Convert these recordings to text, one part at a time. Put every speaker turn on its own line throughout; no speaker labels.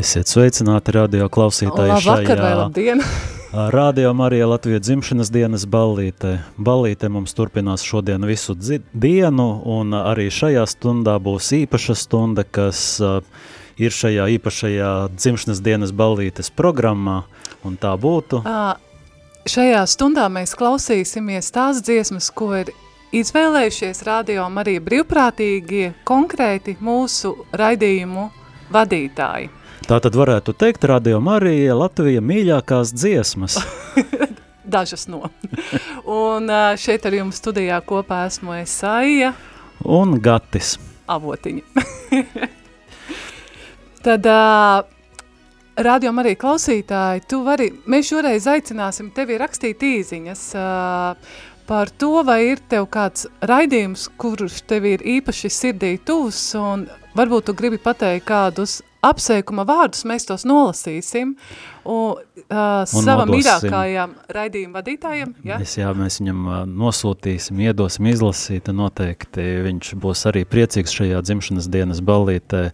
Esiet sveicināti radio klausītāji
Labvakar vai labdien!
Radio Marija Latvijas dzimšanas dienas ballīte. Ballīte mums turpinās šodien visu dienu, un arī šajā stundā būs īpaša stunda, kas uh, ir šajā īpašajā dzimšanas dienas ballītes programmā, un tā būtu.
Uh, šajā stundā mēs klausīsimies tās dziesmas, ko ir izvēlējušies radio Marija brīvprātīgie konkrēti mūsu raidījumu vadītāji.
Tā tad varētu teikt, Radio Marija Latvija mīļākās dziesmas.
Dažas no. un šeit ar jums studijā kopā esmu Esaija.
Un Gatis.
Avotiņa. tad uh, Radio Marija klausītāji, tu vari, mēs šoreiz aicināsim tevi rakstīt īziņas uh, par to, vai ir tev kāds raidījums, kurš tev ir īpaši sirdī tūs, un varbūt tu gribi pateikt kādus apsveikuma vārdus mēs tos nolasīsim un, uh, un savam mīļākajam raidījuma vadītājam.
Ja? Mēs, jā, mēs viņam uh, nosūtīsim, iedosim izlasīt, noteikti viņš būs arī priecīgs šajā dzimšanas dienas ballītē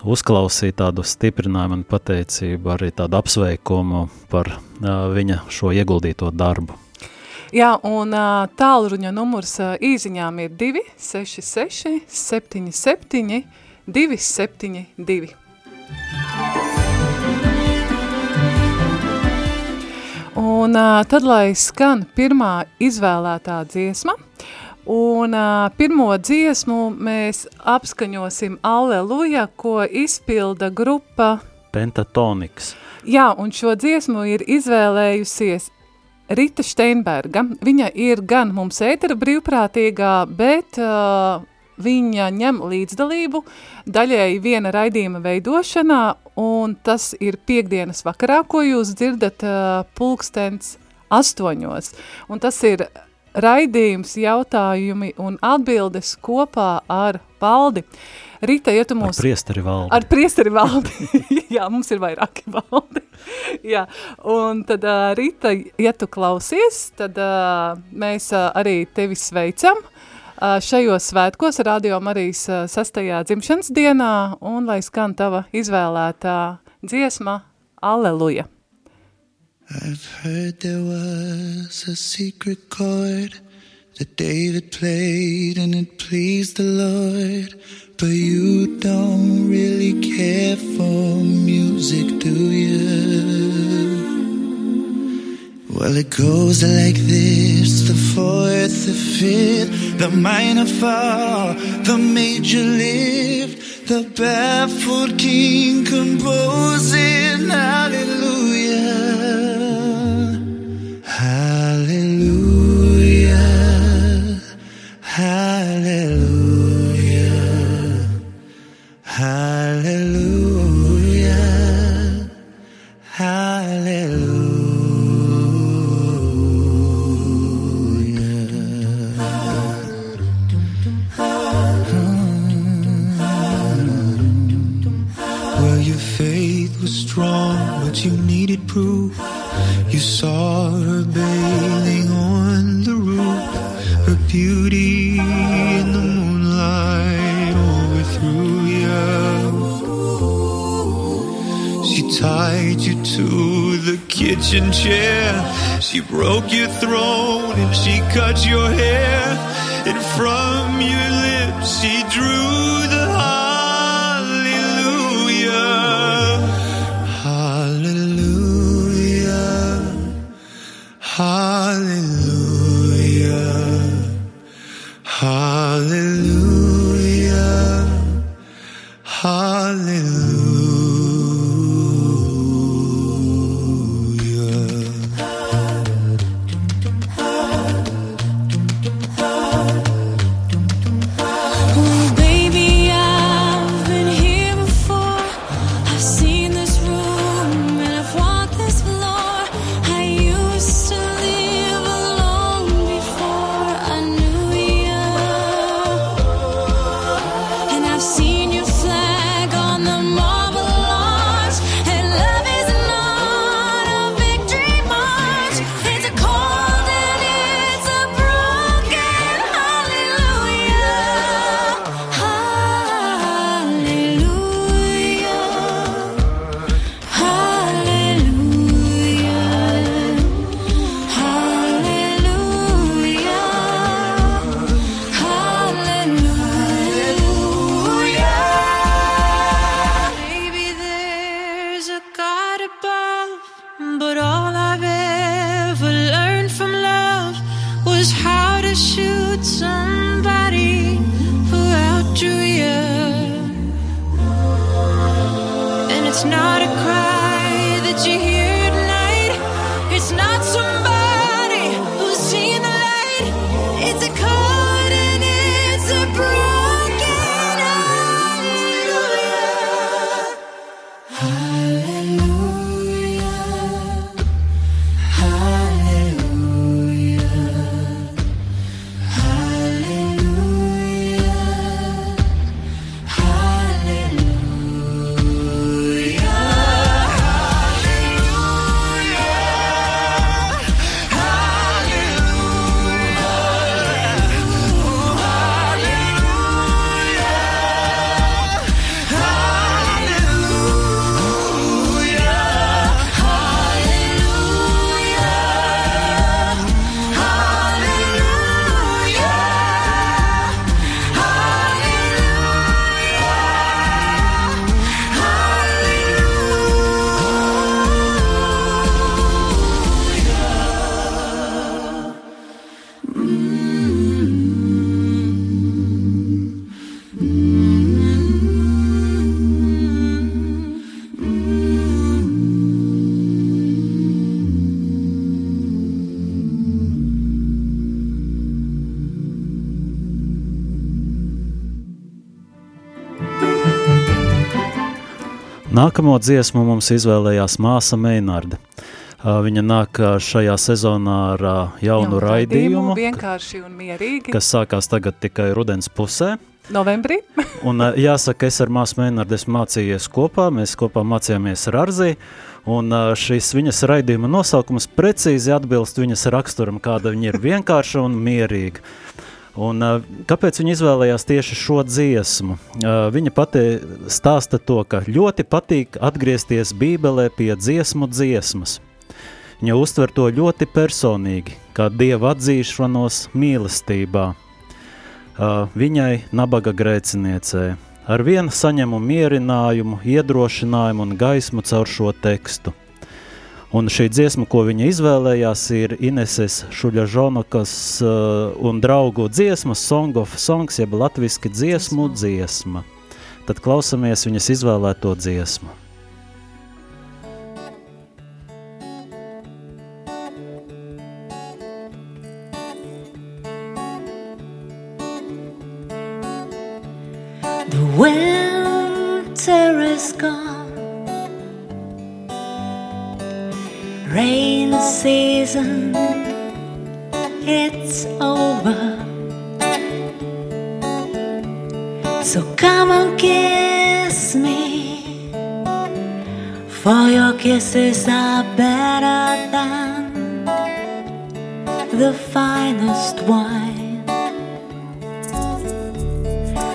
uzklausīt tādu stiprinājumu un pateicību, arī tādu apsveikumu par uh, viņa šo ieguldīto darbu.
Jā, un uh, tālruņa numurs uh, īziņām ir 266 77 272. Un tad, lai skan pirmā izvēlētā dziesma, un pirmo dziesmu mēs apskaņosim Alleluja, ko izpilda grupa
Pentatoniks.
Jā, un šo dziesmu ir izvēlējusies Rita Steinberga. Viņa ir gan mums ētera brīvprātīgā, bet uh, viņa ņem līdzdalību daļēji viena raidījuma veidošanā, un tas ir piekdienas vakarā, ko jūs dzirdat uh, pulkstens astoņos. Un tas ir raidījums, jautājumi un atbildes kopā ar valdi. Rita, ja tu mūs...
Ar priesteri valdi.
Ar priesteri valdi. Jā, mums ir vairāki valdi. Jā, un tad, uh, Rita, ja tu klausies, tad uh, mēs uh, arī tevi sveicam. Uh, šajos svētkos Radio Marijas sastajā dzimšanas dienā un lai skan tava izvēlētā dziesma Alleluja.
I've heard there was a secret chord that David played and it pleased the Lord. But you don't really care for music, do you? Well, it goes like this the fourth, the fifth, the minor fall, the major lift, the baffled king composing hallelujah. Hallelujah. Hallelujah. Hallelujah. Saw her bathing on the roof, her beauty in the moonlight overthrew you. She tied you to the kitchen chair. She broke your throne and she cut your hair. And from your lips she drew the
Nākamo dziesmu mums izvēlējās māsa Meinarde. Viņa nāk šajā sezonā ar jaunu
Jaunu
raidījumu,
vienkārši un mierīgi.
kas sākās tagad tikai rudens pusē.
Novembrī.
Un jāsaka, es ar māsu Meinardu esmu mācījies kopā, mēs kopā mācījāmies ar Arzī, un ā, šīs viņas raidījuma nosaukums precīzi atbilst viņas raksturam, kāda viņa ir vienkārša un mierīga. Un, kāpēc viņa izvēlējās tieši šo dziesmu? Viņa pati stāsta to, ka ļoti patīk atgriezties Bībelē pie dziesmu dziesmas. Viņa uztver to ļoti personīgi, kā dieva atzīšanos mīlestībā. Viņai, nabaga grēciniecei, ar vienu saņemu mierinājumu, iedrošinājumu un gaismu caur šo tekstu. Un šī dziesma, ko viņa izvēlējās, ir Ineses Šuļažonokas uh, un draugu dziesma Song of Songs, jeb latviski dziesmu dziesma. Tad klausamies viņas izvēlēto dziesmu.
Season, it's over. So come and kiss me, for your kisses are better than the finest wine.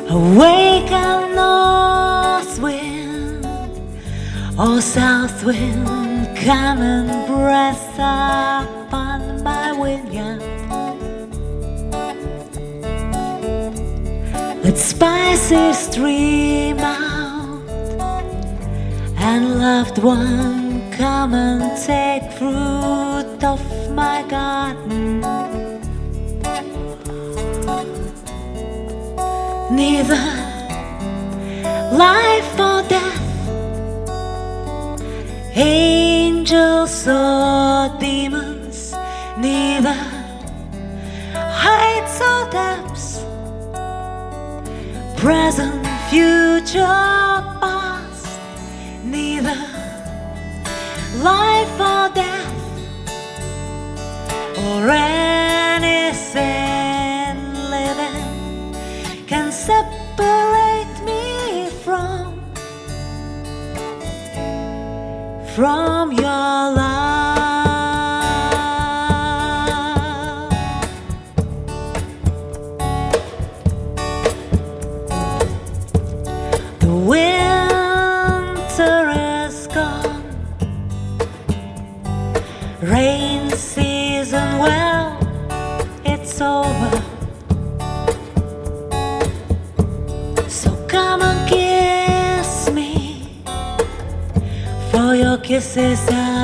Awaken north wind or south wind, come and breath upon my vineyard. Let spices stream out, and loved one come and take fruit of my garden. neither life or death, angels or demons, neither heights or depths, present, future, past, neither life or death. Or anything living can separate me from from your ese.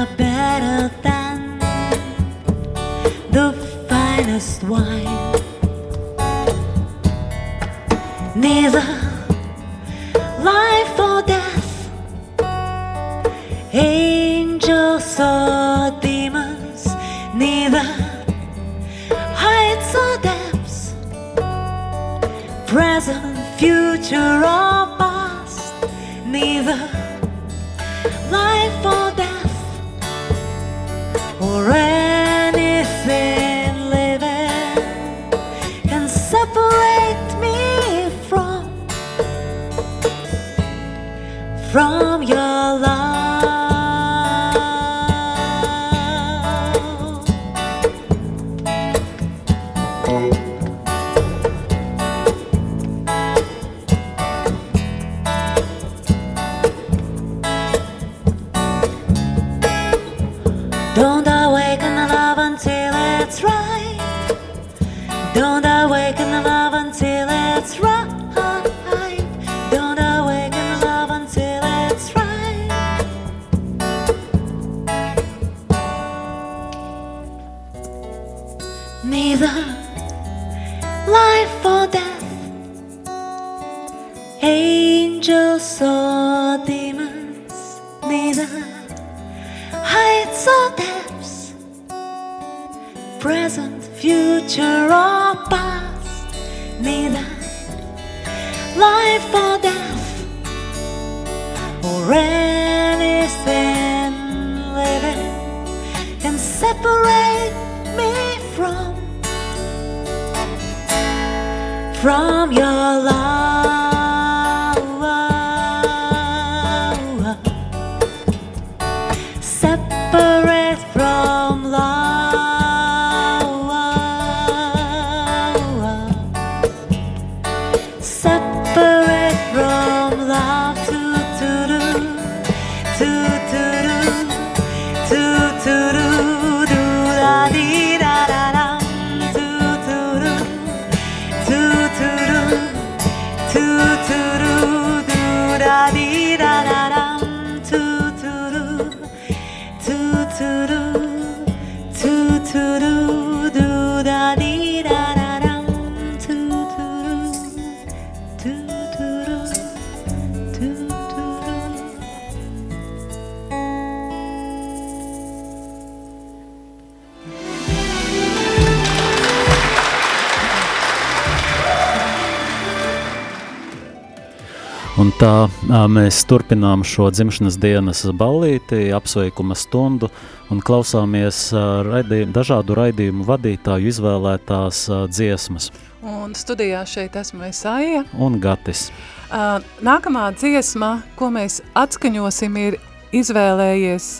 Un tā mēs turpinām šo dzimšanas dienas ballīti, apsveikuma stundu un klausāmies raidī, dažādu raidījumu vadītāju izvēlētās dziesmas.
Un studijā šeit esmu Esaija.
Un Gatis.
Nākamā dziesma, ko mēs atskaņosim, ir izvēlējies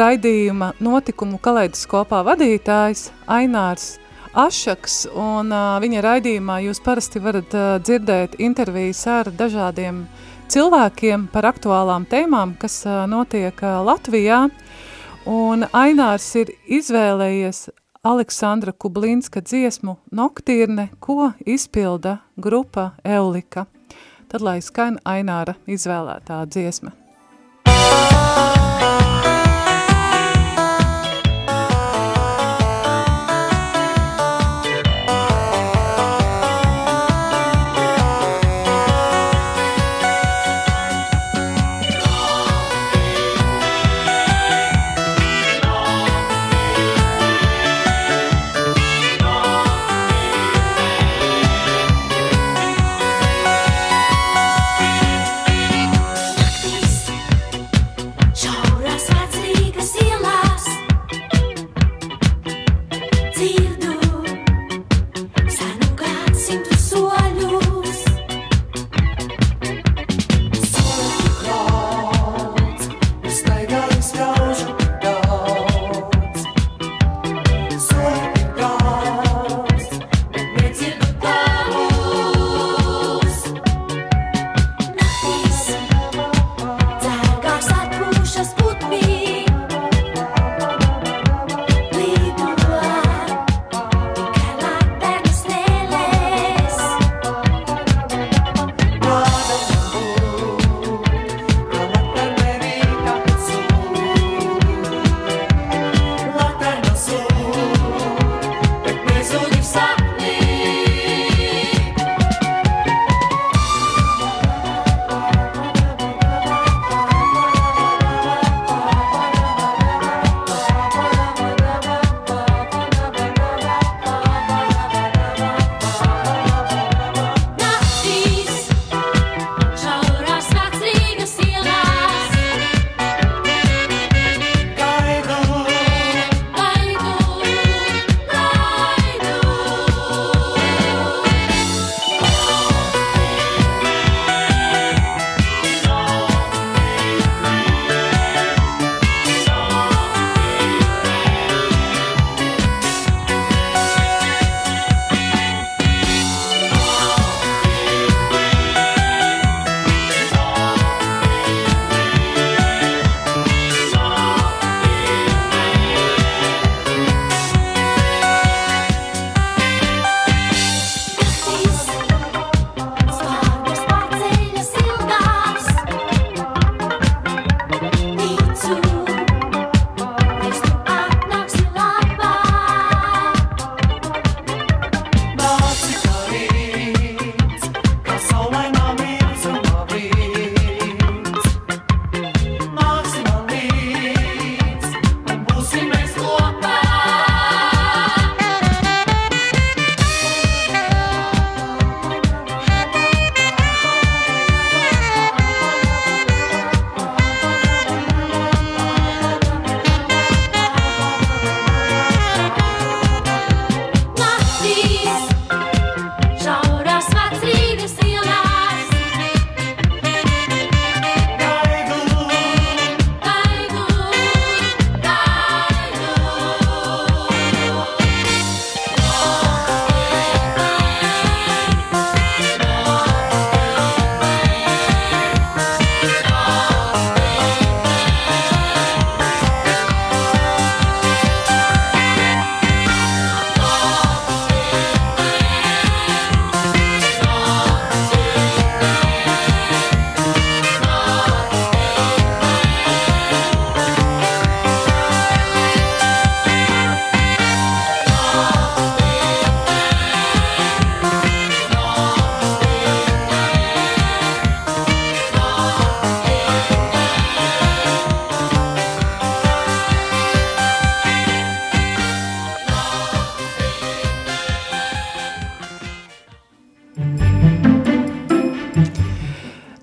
raidījuma notikumu kaleidoskopā vadītājs Ainārs Ašaks, un uh, viņa raidījumā jūs parasti varat uh, dzirdēt intervijas ar dažādiem cilvēkiem par aktuālām tēmām, kas uh, notiek uh, Latvijā, un Ainārs ir izvēlējies Aleksandra Kublinska dziesmu Noktīrne, ko izpilda grupa Eulika. Tad, lai skan Aināra izvēlētā dziesma.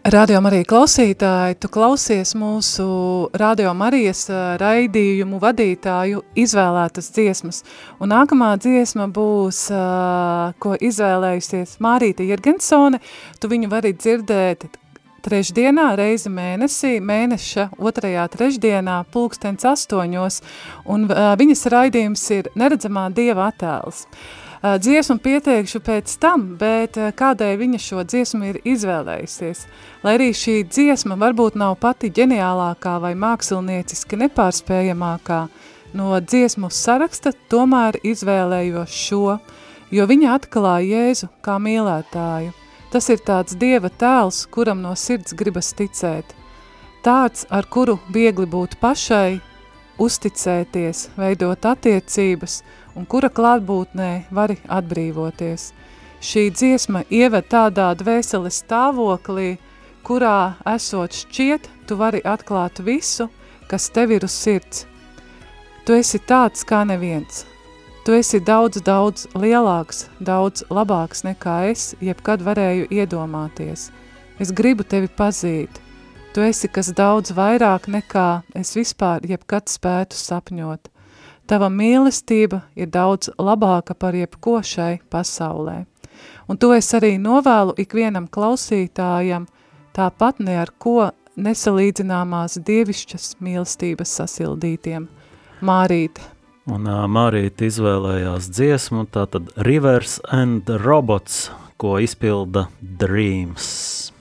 Radio Marija klausītāji, tu klausies mūsu Radio Marijas raidījumu vadītāju izvēlētas dziesmas. Un nākamā dziesma būs, ko izvēlējusies Mārīta Jirgensone. Tu viņu vari dzirdēt trešdienā, reizi mēnesī, mēneša otrajā trešdienā, pulkstens astoņos, un viņas raidījums ir neredzamā dieva attēls. Uh, dziesmu pieteikšu pēc tam, bet kādēļ viņa šo dziesmu ir izvēlējusies. Lai arī šī dziesma varbūt nav pati ģeniālākā vai mākslinieciski nepārspējamākā, no dziesmu saraksta tomēr izvēlējos šo, jo viņa atklāja Jēzu kā mīlētāju. Tas ir tāds Dieva tēls, kuram no sirds gribas ticēt. Tāds, ar kuru viegli būt pašai, uzticēties, veidot attiecības – un kura klātbūtnē vari atbrīvoties. Šī dziesma ieved tādā dvēseles stāvoklī, kurā esot šķiet, tu vari atklāt visu, kas tev ir uz sirds. Tu esi tāds kā neviens. Tu esi daudz, daudz lielāks, daudz labāks nekā es jebkad varēju iedomāties. Es gribu tevi pazīt. Tu esi kas daudz vairāk nekā es vispār jebkad spētu sapņot. Tava mīlestība ir daudz labāka par jebko šai pasaulē. Un to es arī novēlu ikvienam klausītājam, tāpat ne ar ko nesalīdzināmās dievišķas mīlestības sasildītiem. Mārīte.
Un uh, Mārīte izvēlējās dziesmu, tātad Rivers and Robots, ko izpilda Dreams.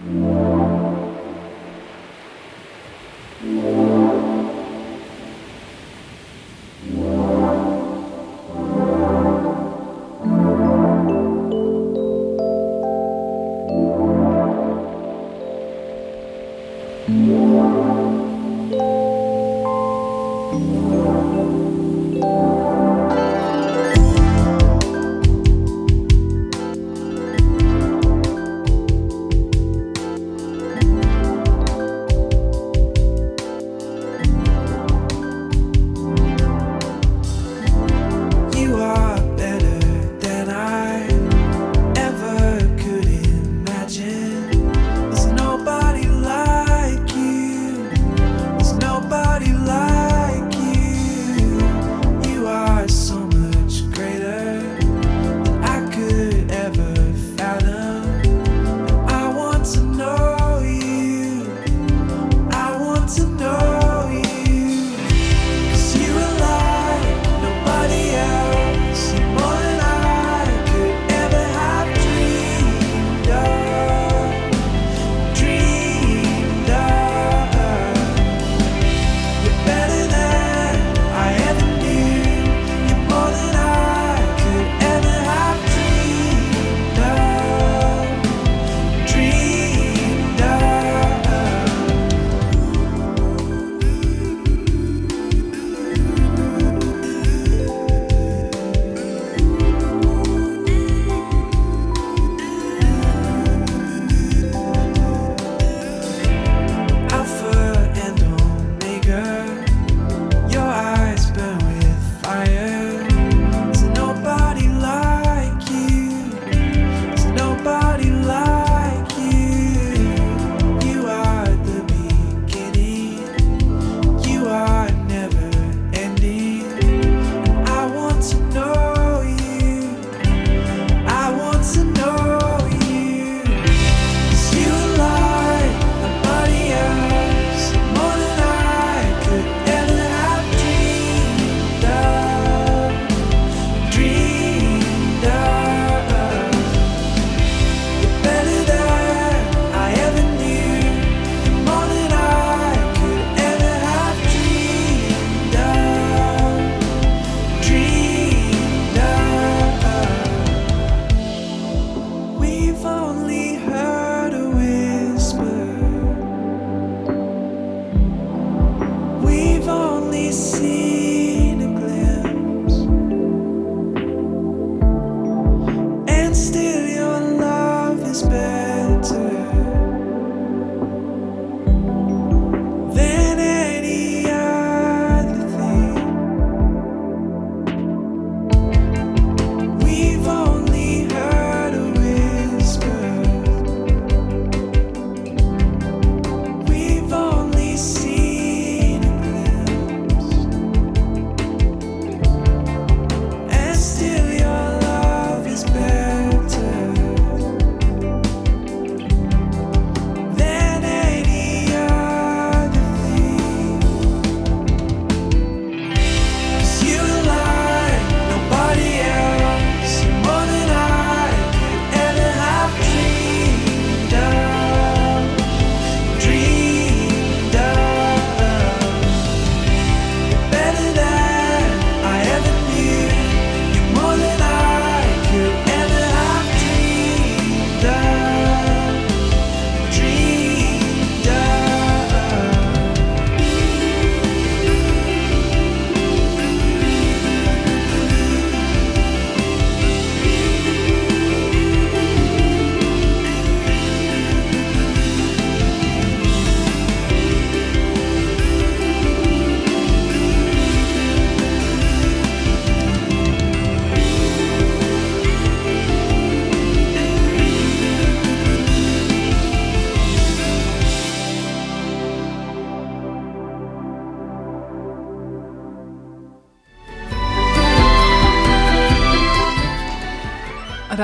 Thank you. Thank you.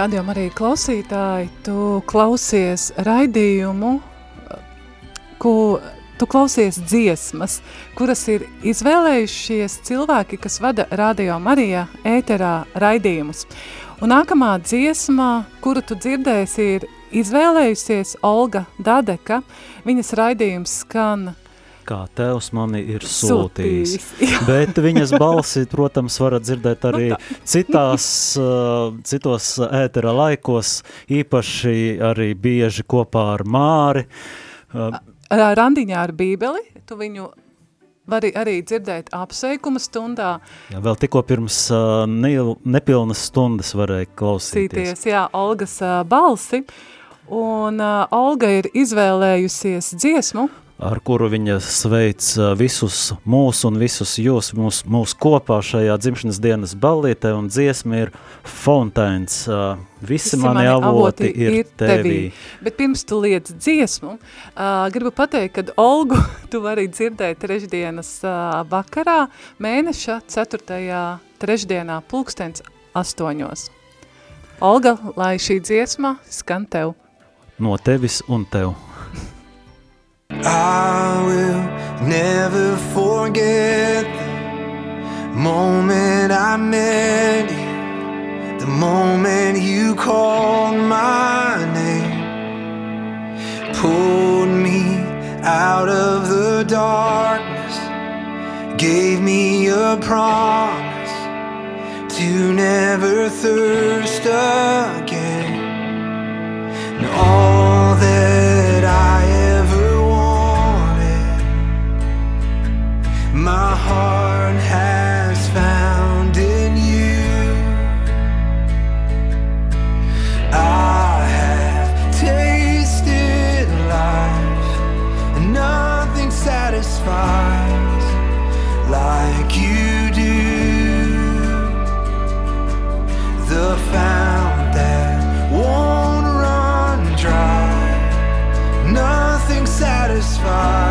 Radio Marija klausītāji, tu klausies raidījumu, ko tu klausies dziesmas, kuras ir izvēlējušies cilvēki, kas vada Radio Marija ēterā raidījumus. Un nākamā dziesma, kuru tu dzirdēsi, ir izvēlējusies Olga Dadeka. Viņas raidījums skan
kā tevs mani ir sūtījis.
Sūtījis,
Bet viņas balsi, protams, varat dzirdēt arī citās, uh, citos ētera laikos, īpaši arī bieži kopā ar Māri. Uh,
Randiņā ar bībeli, tu viņu vari arī dzirdēt apsveikuma stundā.
Jā, vēl tikko pirms uh, ne, nepilnas stundas varēja klausīties.
Cīties, jā, Olgas uh, balsi. Un uh, Olga ir izvēlējusies dziesmu,
ar kuru viņa sveic visus mūs un visus jūs mūs, mūs kopā šajā dzimšanas dienas ballītē, un dziesma ir Fontains. Visi, Visi mani avoti ir, ir tevī. tevī.
Bet pirms tu liec dziesmu, uh, gribu pateikt, ka Olgu tu vari dzirdēt trešdienas uh, vakarā, mēneša 4. trešdienā pulkstens astoņos. Olga, lai šī dziesma skan tev.
No tevis un tev.
I will never forget the moment I met you, the moment you called my name, pulled me out of the darkness, gave me a promise to never thirst again. And all that sacrifice like you do. The fountain won't run dry, nothing satisfies.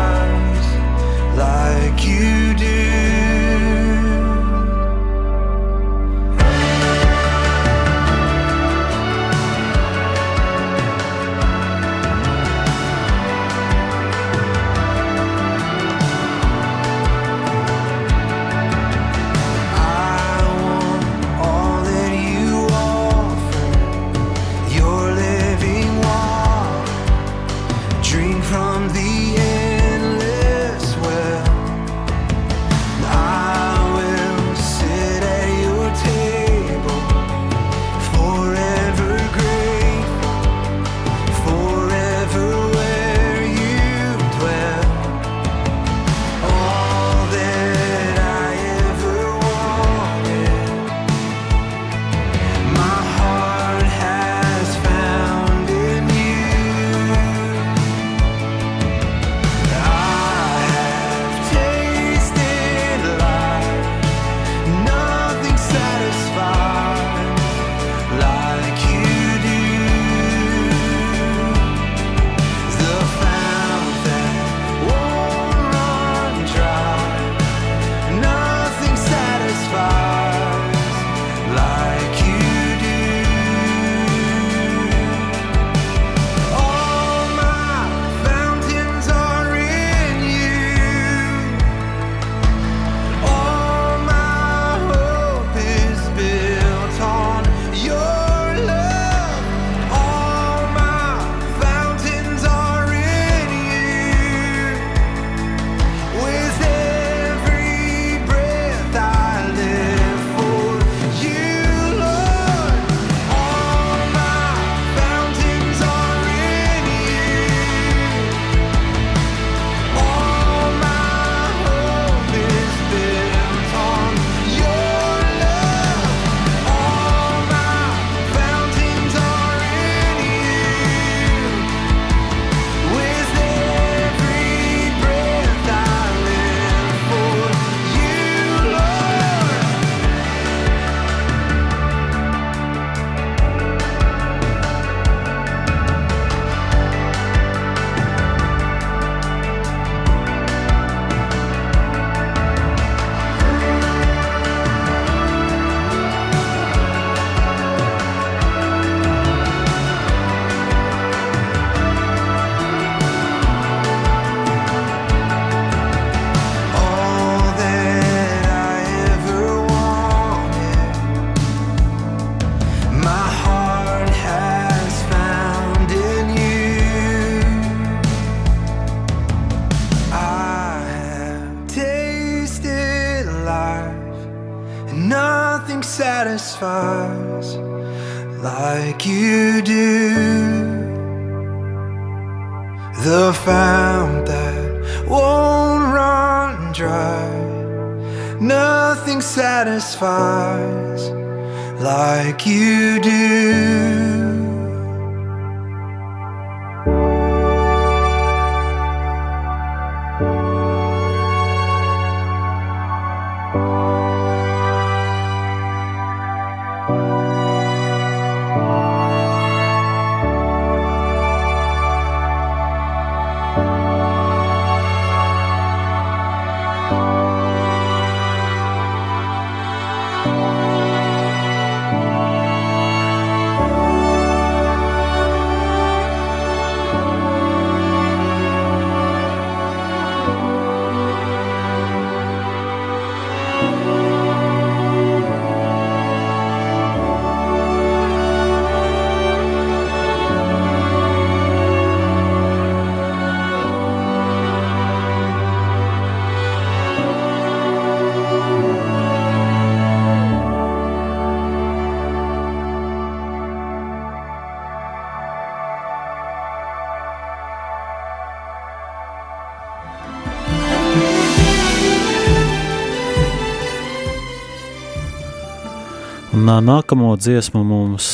Nākamo dziesmu mums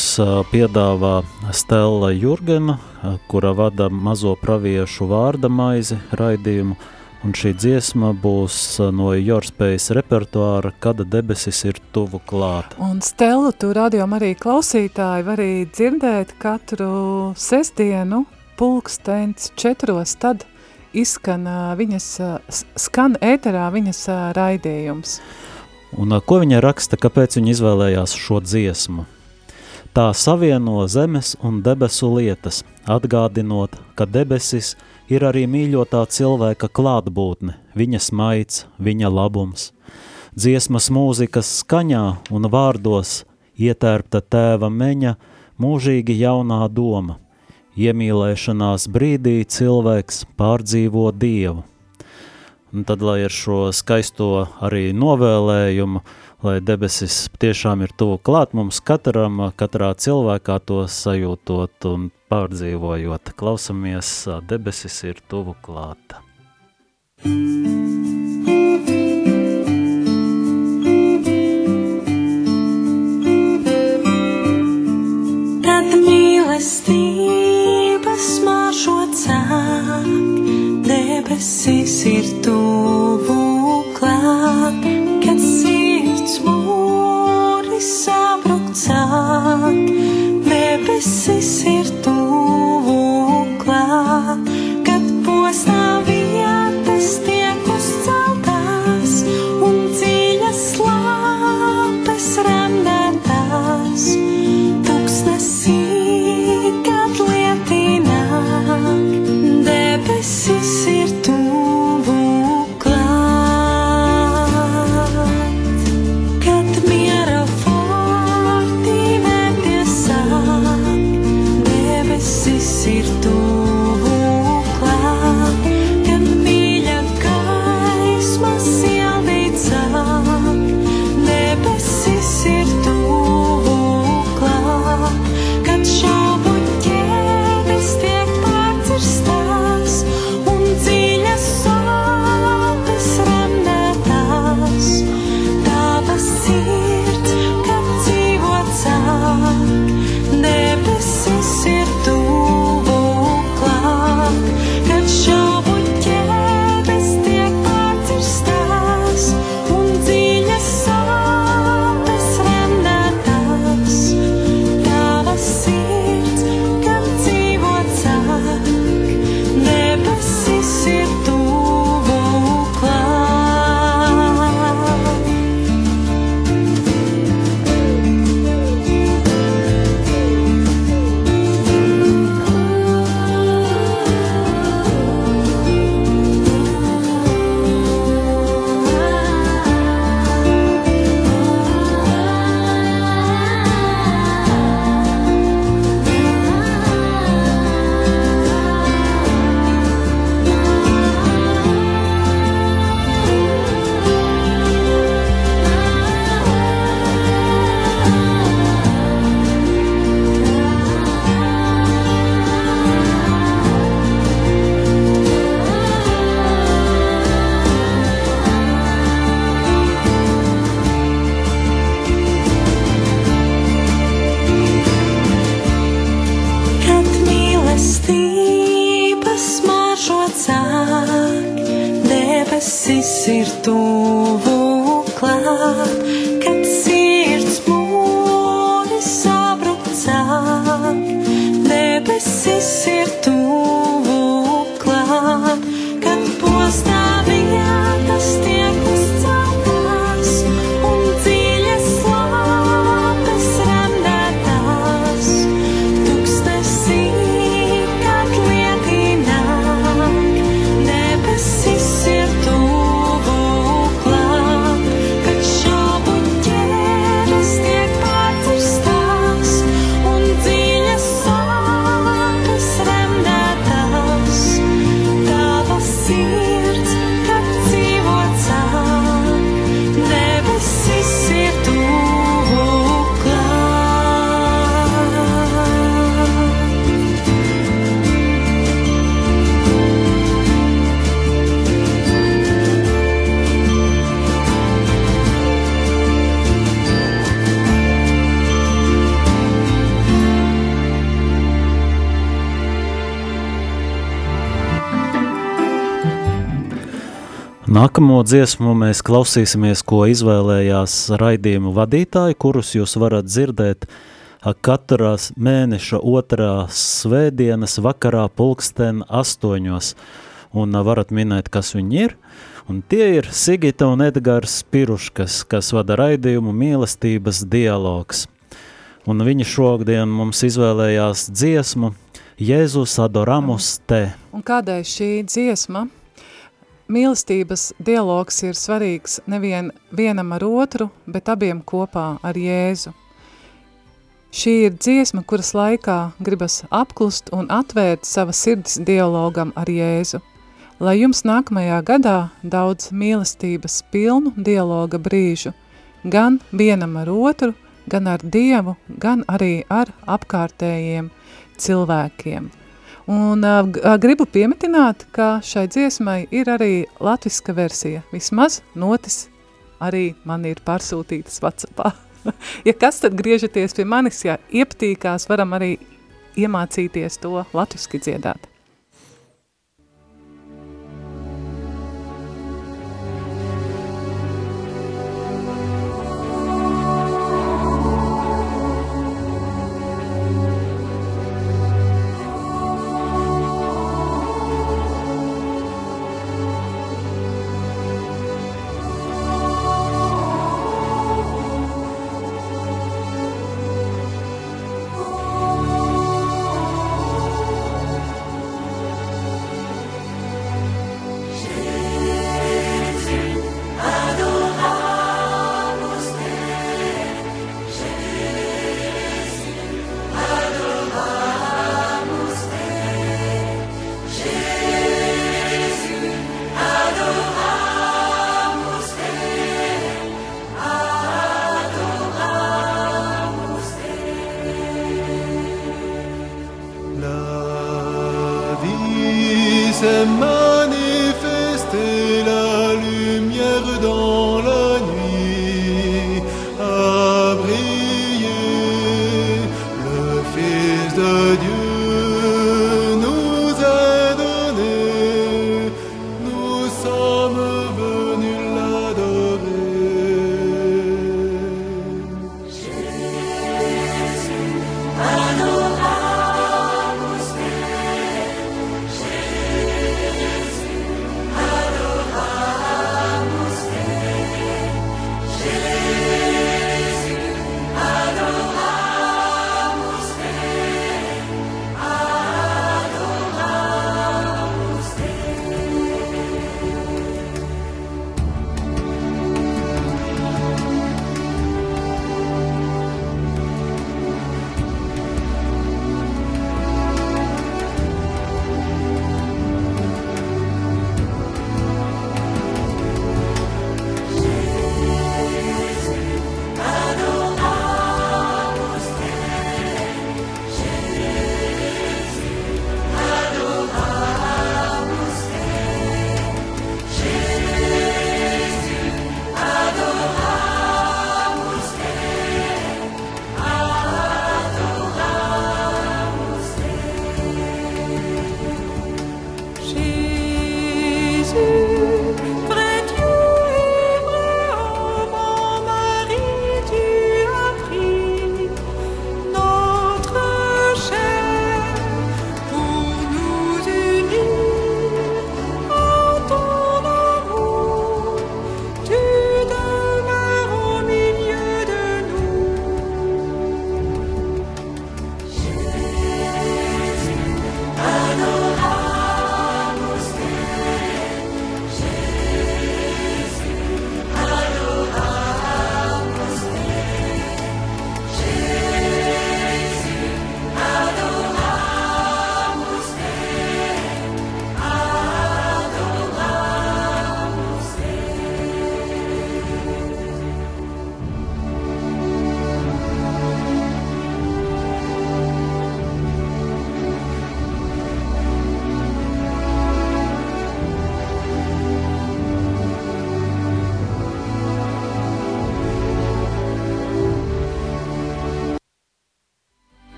piedāvā Stela Jurgena, kura vada mazo praviešu vārda maizi raidījumu, un šī dziesma būs no Jorspējas repertuāra, kad debesis ir tuvu klāt.
Un Stelu, tu radiom arī klausītāji var arī dzirdēt katru sestdienu pulkstens četros, tad izskan viņas, skan ēterā viņas raidījums.
Un ko viņa raksta, kāpēc viņa izvēlējās šo dziesmu? Tā savieno zemes un debesu lietas, atgādinot, ka debesis ir arī mīļotā cilvēka klātbūtne, viņa smaids, viņa labums. Dziesmas mūzikas skaņā un vārdos ietērpta tēva meņa mūžīgi jaunā doma. Iemīlēšanās brīdī cilvēks pārdzīvo Dievu. Un tad, lai ar šo skaisto arī novēlējumu, lai debesis tiešām ir tuvu klāt mums katram, katrā cilvēkā to sajūtot un pārdzīvojot, klausamies, debesis ir tuvu klāta.
Tad mīlestības maršo cāk, debesis ir tuvu klāt, kad sirds mūri sabruk cāk, debesis ir tuvu klāt, debesis ir tuvu
Nākamo dziesmu mēs klausīsimies, ko izvēlējās raidījumu vadītāji, kurus jūs varat dzirdēt katrās mēneša otrā svētdienas vakarā pulksten astoņos. Un varat minēt, kas viņi ir. Un tie ir Sigita un Edgars Piruškas, kas vada raidījumu mīlestības dialogs. Un viņi šodien mums izvēlējās dziesmu Jēzus adoramus te.
Un kādēļ šī dziesma? Mīlestības dialogs ir svarīgs nevien vienam ar otru, bet abiem kopā ar Jēzu. Šī ir dziesma, kuras laikā gribas apklust un atvērt savas sirds dialogam ar Jēzu. Lai jums nākamajā gadā daudz mīlestības pilnu dialoga brīžu, gan vienam ar otru, gan ar Dievu, gan arī ar apkārtējiem cilvēkiem. Un uh, gribu piemetināt, ka šai dziesmai ir arī latviska versija. Vismaz notis arī man ir pārsūtītas Whatsappā. ja kas, tad griežaties pie manis, ja iepatīkās, varam arī iemācīties to latviski dziedāt.
Dieu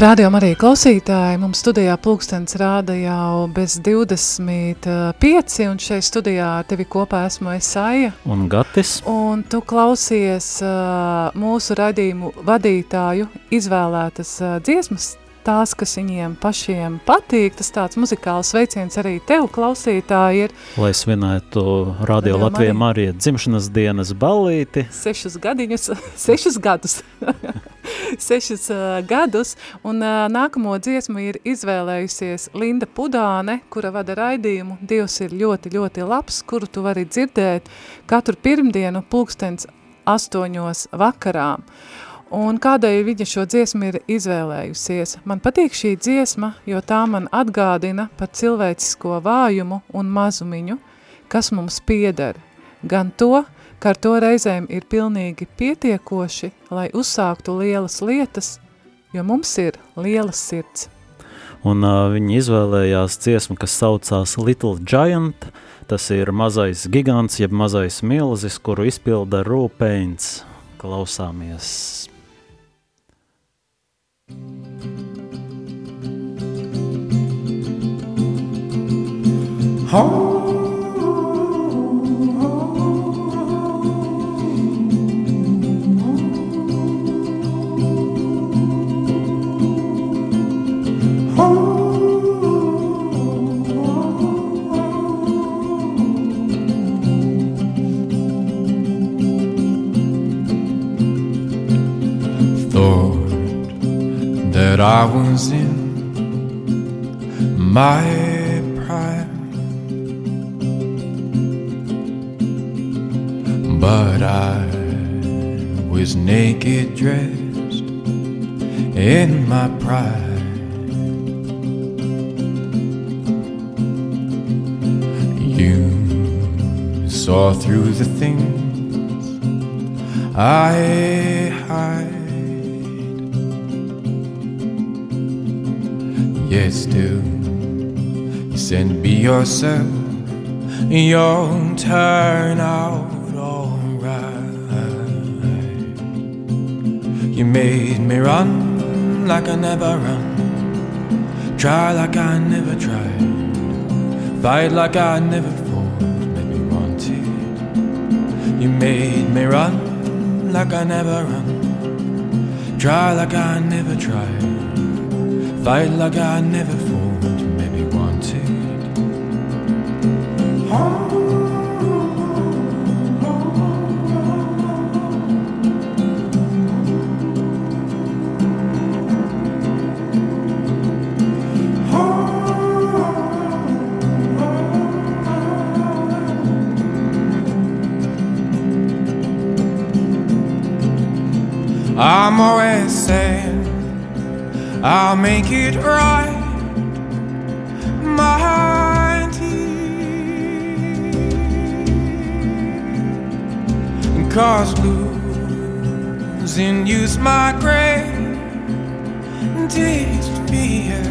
Radio Marija klausītāji, mums studijā pulkstens rāda jau bez 25, un šeit studijā tevi kopā esmu Esaija.
Un Gatis.
Un tu klausies uh, mūsu radījumu vadītāju izvēlētas uh, dziesmas tās, kas viņiem pašiem patīk, tas tāds muzikāls veiciens arī tev, klausītāji, ir.
Lai svinētu Radio Latvijā Marija dzimšanas dienas ballīti.
Sešus gadiņus, sešus gadus. sešus uh, gadus, un uh, nākamo dziesmu ir izvēlējusies Linda Pudāne, kura vada raidījumu. Dievs ir ļoti, ļoti labs, kuru tu vari dzirdēt katru pirmdienu pulkstens astoņos vakarām. Un kādēļ viņa šo dziesmu ir izvēlējusies? Man patīk šī dziesma, jo tā man atgādina par cilvēcisko vājumu un mazumiņu, kas mums pieder. Gan to, ka ar to reizēm ir pilnīgi pietiekoši, lai uzsāktu lielas lietas, jo mums ir lielas sirds.
Un uh, viņi izvēlējās dziesmu, kas saucās Little Giant, tas ir mazais gigants, jeb mazais milzis, kuru izpilda Rūpēns. Klausāmies!
That I was in my was naked, dressed in my pride. You saw through the things I hide. Yet still, you said be yourself, you'll turn out You made me run like I never run, try like I never tried, fight like I never fought, maybe wanted. You made me run like I never run, try like I never tried. Fight like I never fought, Always saying I'll make it right. My teeth. Cause losing you's my greatest fear.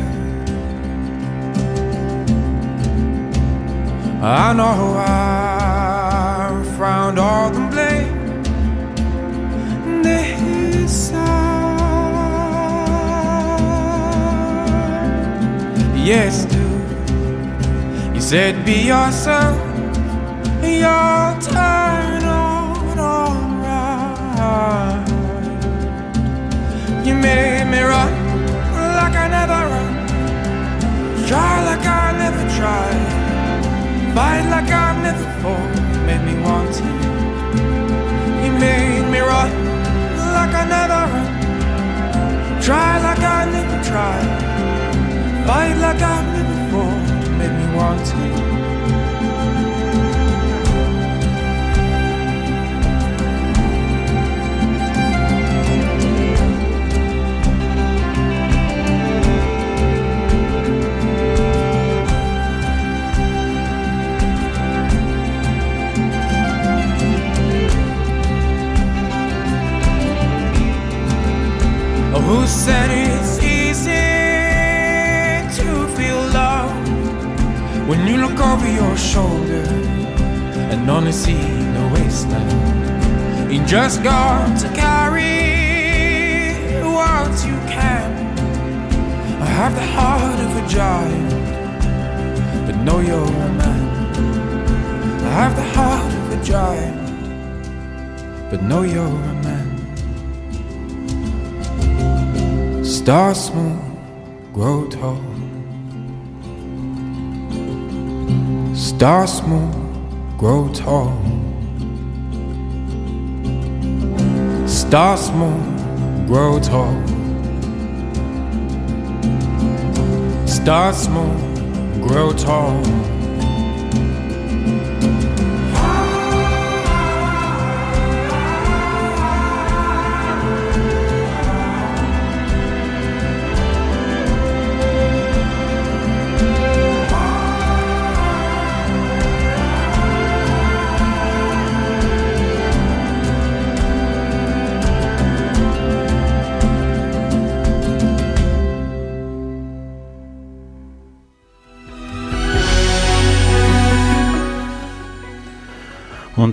I know I found all Yes, dude. You said be yourself, you'll turn out alright. You made me run like I never run, try like I never tried, fight like I've never fought. Made me want to. You made me run like I never run, try like I never tried, fight like I've never before Made me want to. Who said it's look over your shoulder and only see the wasteland? You just got to carry what you can I
have the heart of a giant, but know you're a man. I have the heart of a giant, but know you're a man. Start small, grow tall. Start small, grow tall. Start small, grow tall. Start small, grow tall.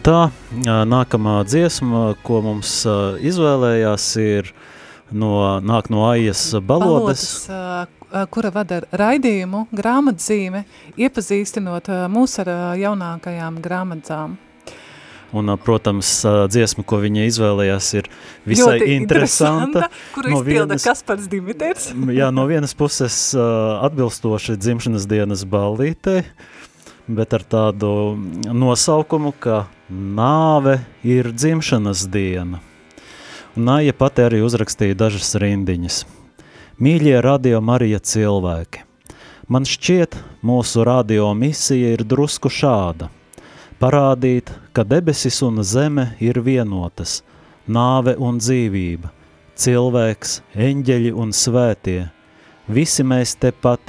Tā nākamā dziesma, ko mums izvēlējās, ir no, nāk no Aijas balodas.
balodas kura vada raidījumu grāmatzīme, iepazīstinot mūs ar jaunākajām grāmatām.
Un, protams, dziesma, ko viņa izvēlējās, ir visai
Ļoti
interesanta.
Kuru no izpilda vienas, Kaspars Dimiters.
jā, no vienas puses atbilstoši dzimšanas dienas ballītei, bet ar tādu nosaukumu, ka nāve ir dzimšanas diena. Un Nāja pati arī uzrakstīja dažas rindiņas. Mīļie radio Marija cilvēki, man šķiet, mūsu radio misija ir drusku šāda. Parādīt, ka debesis un zeme ir vienotas, nāve un dzīvība, cilvēks, eņģeļi un svētie. Visi mēs tepat,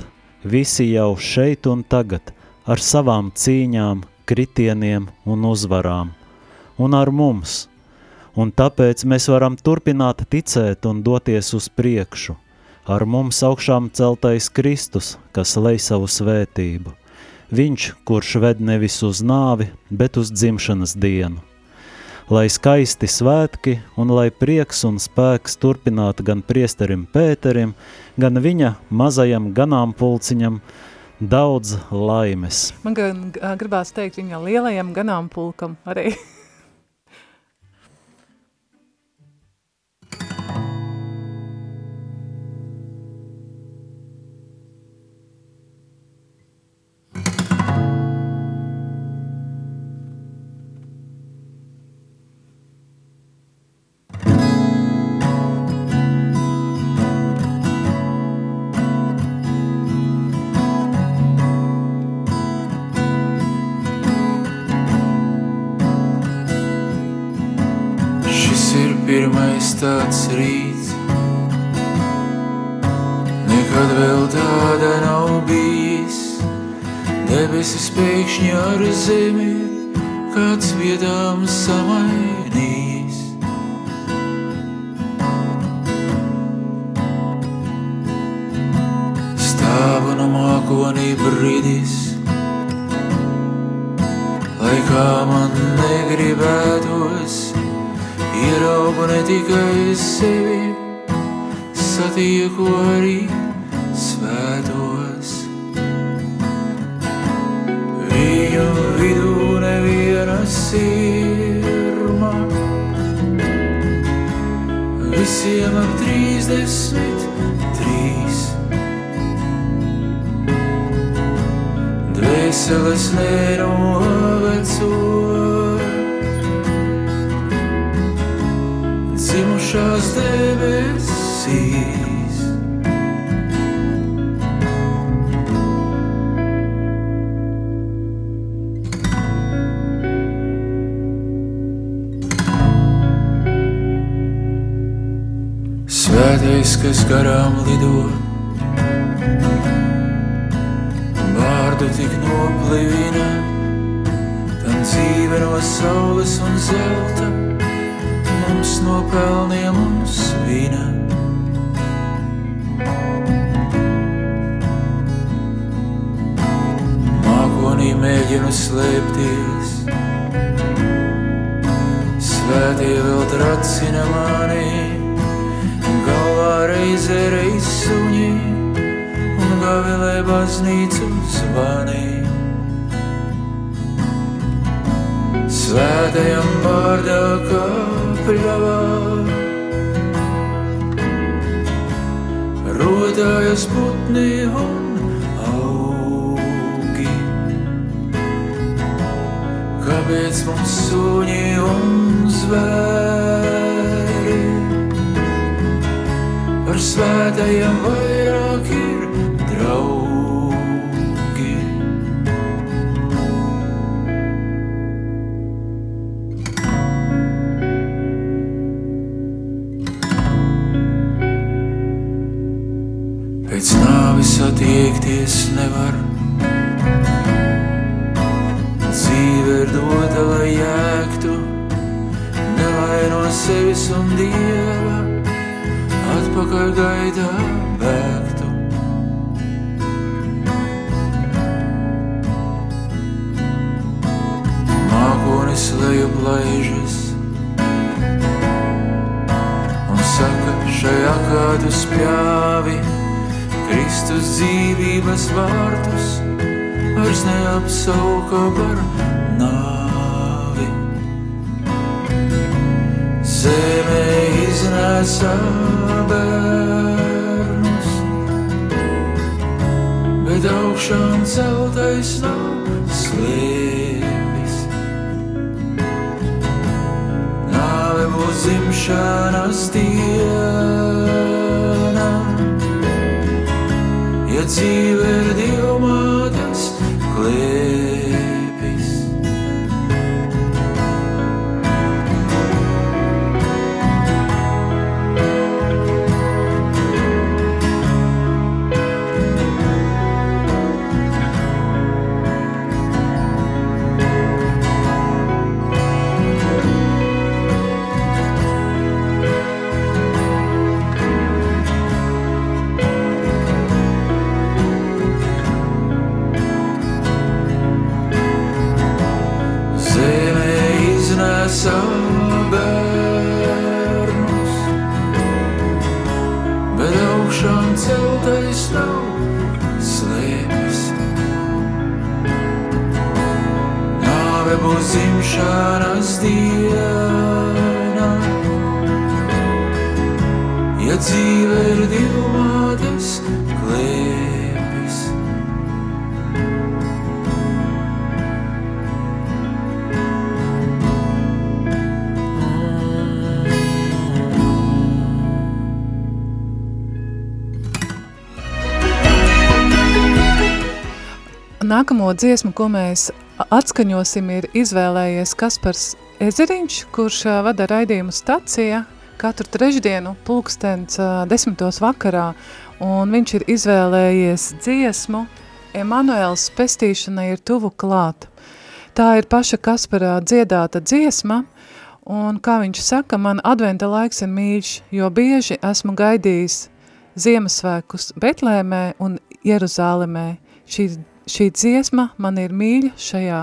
visi jau šeit un tagad, ar savām cīņām, kritieniem un uzvarām, un ar mums, un tāpēc mēs varam turpināt ticēt un doties uz priekšu, ar mums augšām celtais Kristus, kas lej savu svētību, viņš, kurš ved nevis uz nāvi, bet uz dzimšanas dienu. Lai skaisti svētki un lai prieks un spēks turpinātu gan priesterim Pēterim, gan viņa mazajam ganāmpulciņam, daudz laimes.
Man gan gribās teikt viņa lielajam ganāmpulkam arī.
tāds rīts. Nekad vēl tāda nav bijis. Debesis pēkšņi ar zemi kāds vietām samainījis. Stāvu no mākonī brīdis, lai kā man negribētos Ieraugu ne tikai sevi, satieku arī svētos. Viņu vidū neviena sirma, visiem ap trīsdesmit trīs. Dvēseles nenovecoja. Dzimušās debesīs. Svētais, kas garām lido, vārdu tik noplivina, tam dzīve no saules un zelta mums no pelniem un svina. Mākonī mēģinu slēpties, svētie vēl tracina mani, galvā reizē reiz suņi, gavilē baznīcu zvanī. Svētajam vārdā kāpļavā. Rodājas putni un augi. Kāpēc mums suņi un zvēri? Par svētajiem vairāk iznesa bērnus, bet augšām celtais nav slēpis. Nāve būs dzimšanas diena, ja dzīve ir divmātes
Nākamo dziesmu, ko mēs atskaņosim, ir izvēlējies Kaspars Ezeriņš, kurš vada raidījumu stacija katru trešdienu pulkstens desmitos vakarā, un viņš ir izvēlējies dziesmu Emanuēls pestīšanai ir tuvu klāt. Tā ir paša Kasparā dziedāta dziesma, un kā viņš saka, man adventa laiks ir mīļš, jo bieži esmu gaidījis Ziemassvētkus Betlēmē un Jeruzālemē. Šī Šī dziesma man ir mīļa šajā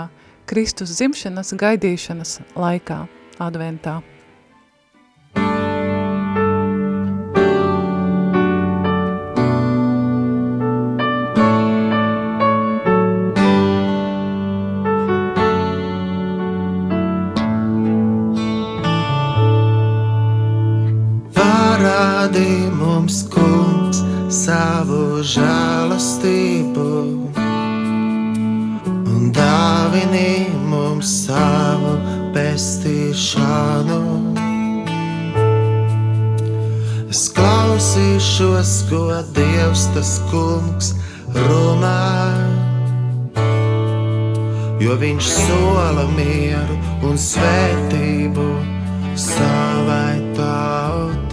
Kristus dzimšanas gaidīšanas laikā, adventā.
Parādi mums, kungs, savu žēlastību dāvini mums savu pestīšanu. Es klausīšos, ko Dievs tas kungs runā, jo viņš sola mieru un svētību savai tautai.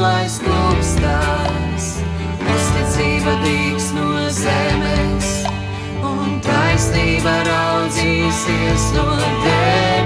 Lai sklūpstās. Uzticība dīks no zemes, un taisnība raudzīsies no debesīm.